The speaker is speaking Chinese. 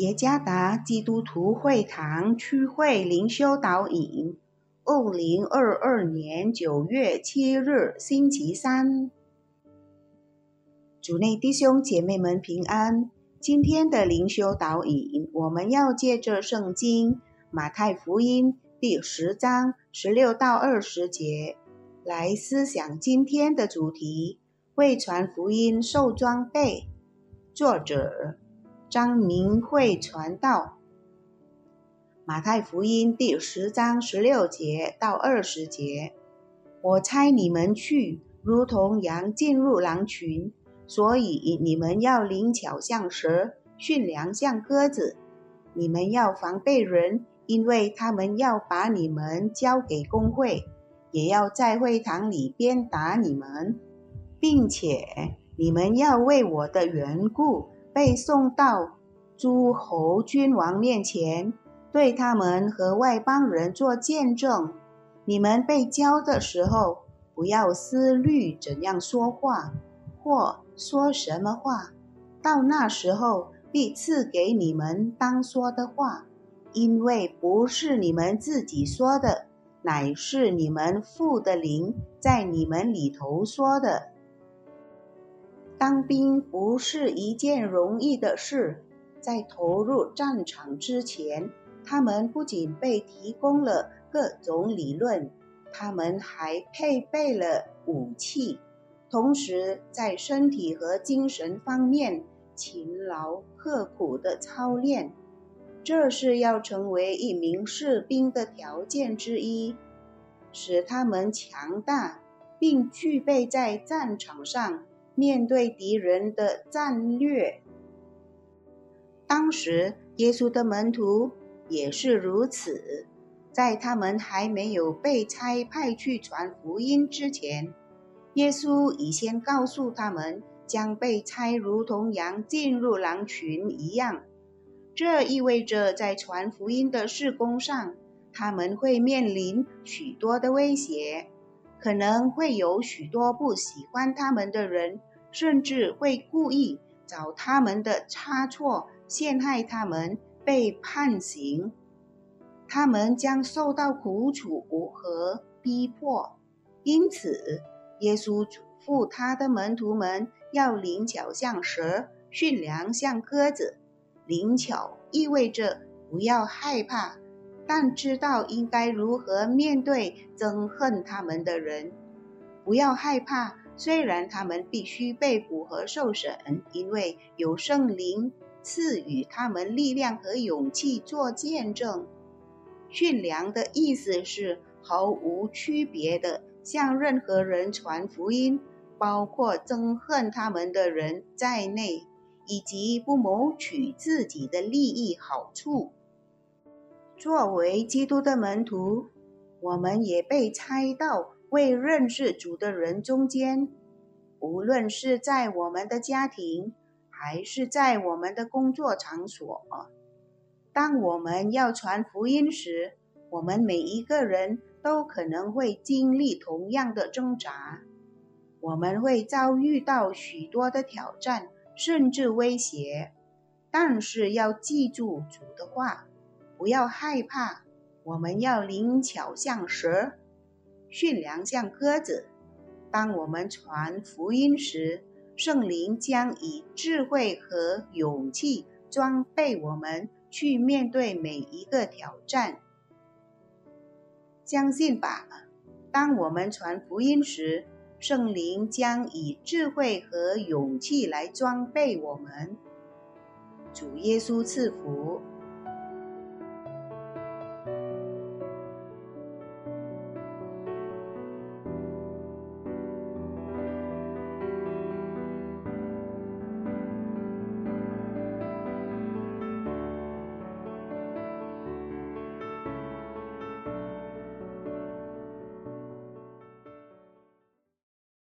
耶加达基督徒会堂区会灵修导引，二零二二年九月七日星期三，主内弟兄姐妹们平安。今天的灵修导引，我们要借着圣经马太福音第十章十六到二十节来思想今天的主题：为传福音受装备。作者。张明慧传道，马太福音第十章十六节到二十节，我猜你们去，如同羊进入狼群，所以你们要灵巧像蛇，驯良像鸽子。你们要防备人，因为他们要把你们交给公会，也要在会堂里鞭打你们，并且你们要为我的缘故。被送到诸侯君王面前，对他们和外邦人做见证。你们被教的时候，不要思虑怎样说话，或说什么话。到那时候，必赐给你们当说的话，因为不是你们自己说的，乃是你们父的灵在你们里头说的。当兵不是一件容易的事，在投入战场之前，他们不仅被提供了各种理论，他们还配备了武器，同时在身体和精神方面勤劳刻苦的操练。这是要成为一名士兵的条件之一，使他们强大，并具备在战场上。面对敌人的战略，当时耶稣的门徒也是如此。在他们还没有被差派去传福音之前，耶稣已先告诉他们将被差如同羊进入狼群一样。这意味着在传福音的事工上，他们会面临许多的威胁，可能会有许多不喜欢他们的人。甚至会故意找他们的差错，陷害他们，被判刑。他们将受到苦楚和逼迫。因此，耶稣嘱咐他的门徒们要灵巧像蛇，驯良像鸽子。灵巧意味着不要害怕，但知道应该如何面对憎恨他们的人。不要害怕。虽然他们必须被捕和受审，因为有圣灵赐予他们力量和勇气做见证。驯良的意思是毫无区别的向任何人传福音，包括憎恨他们的人在内，以及不谋取自己的利益好处。作为基督的门徒，我们也被猜到。为认识主的人中间，无论是在我们的家庭，还是在我们的工作场所，当我们要传福音时，我们每一个人都可能会经历同样的挣扎。我们会遭遇到许多的挑战，甚至威胁。但是要记住主的话，不要害怕。我们要灵巧像蛇。驯良像鸽子。当我们传福音时，圣灵将以智慧和勇气装备我们，去面对每一个挑战。相信吧！当我们传福音时，圣灵将以智慧和勇气来装备我们。主耶稣赐福。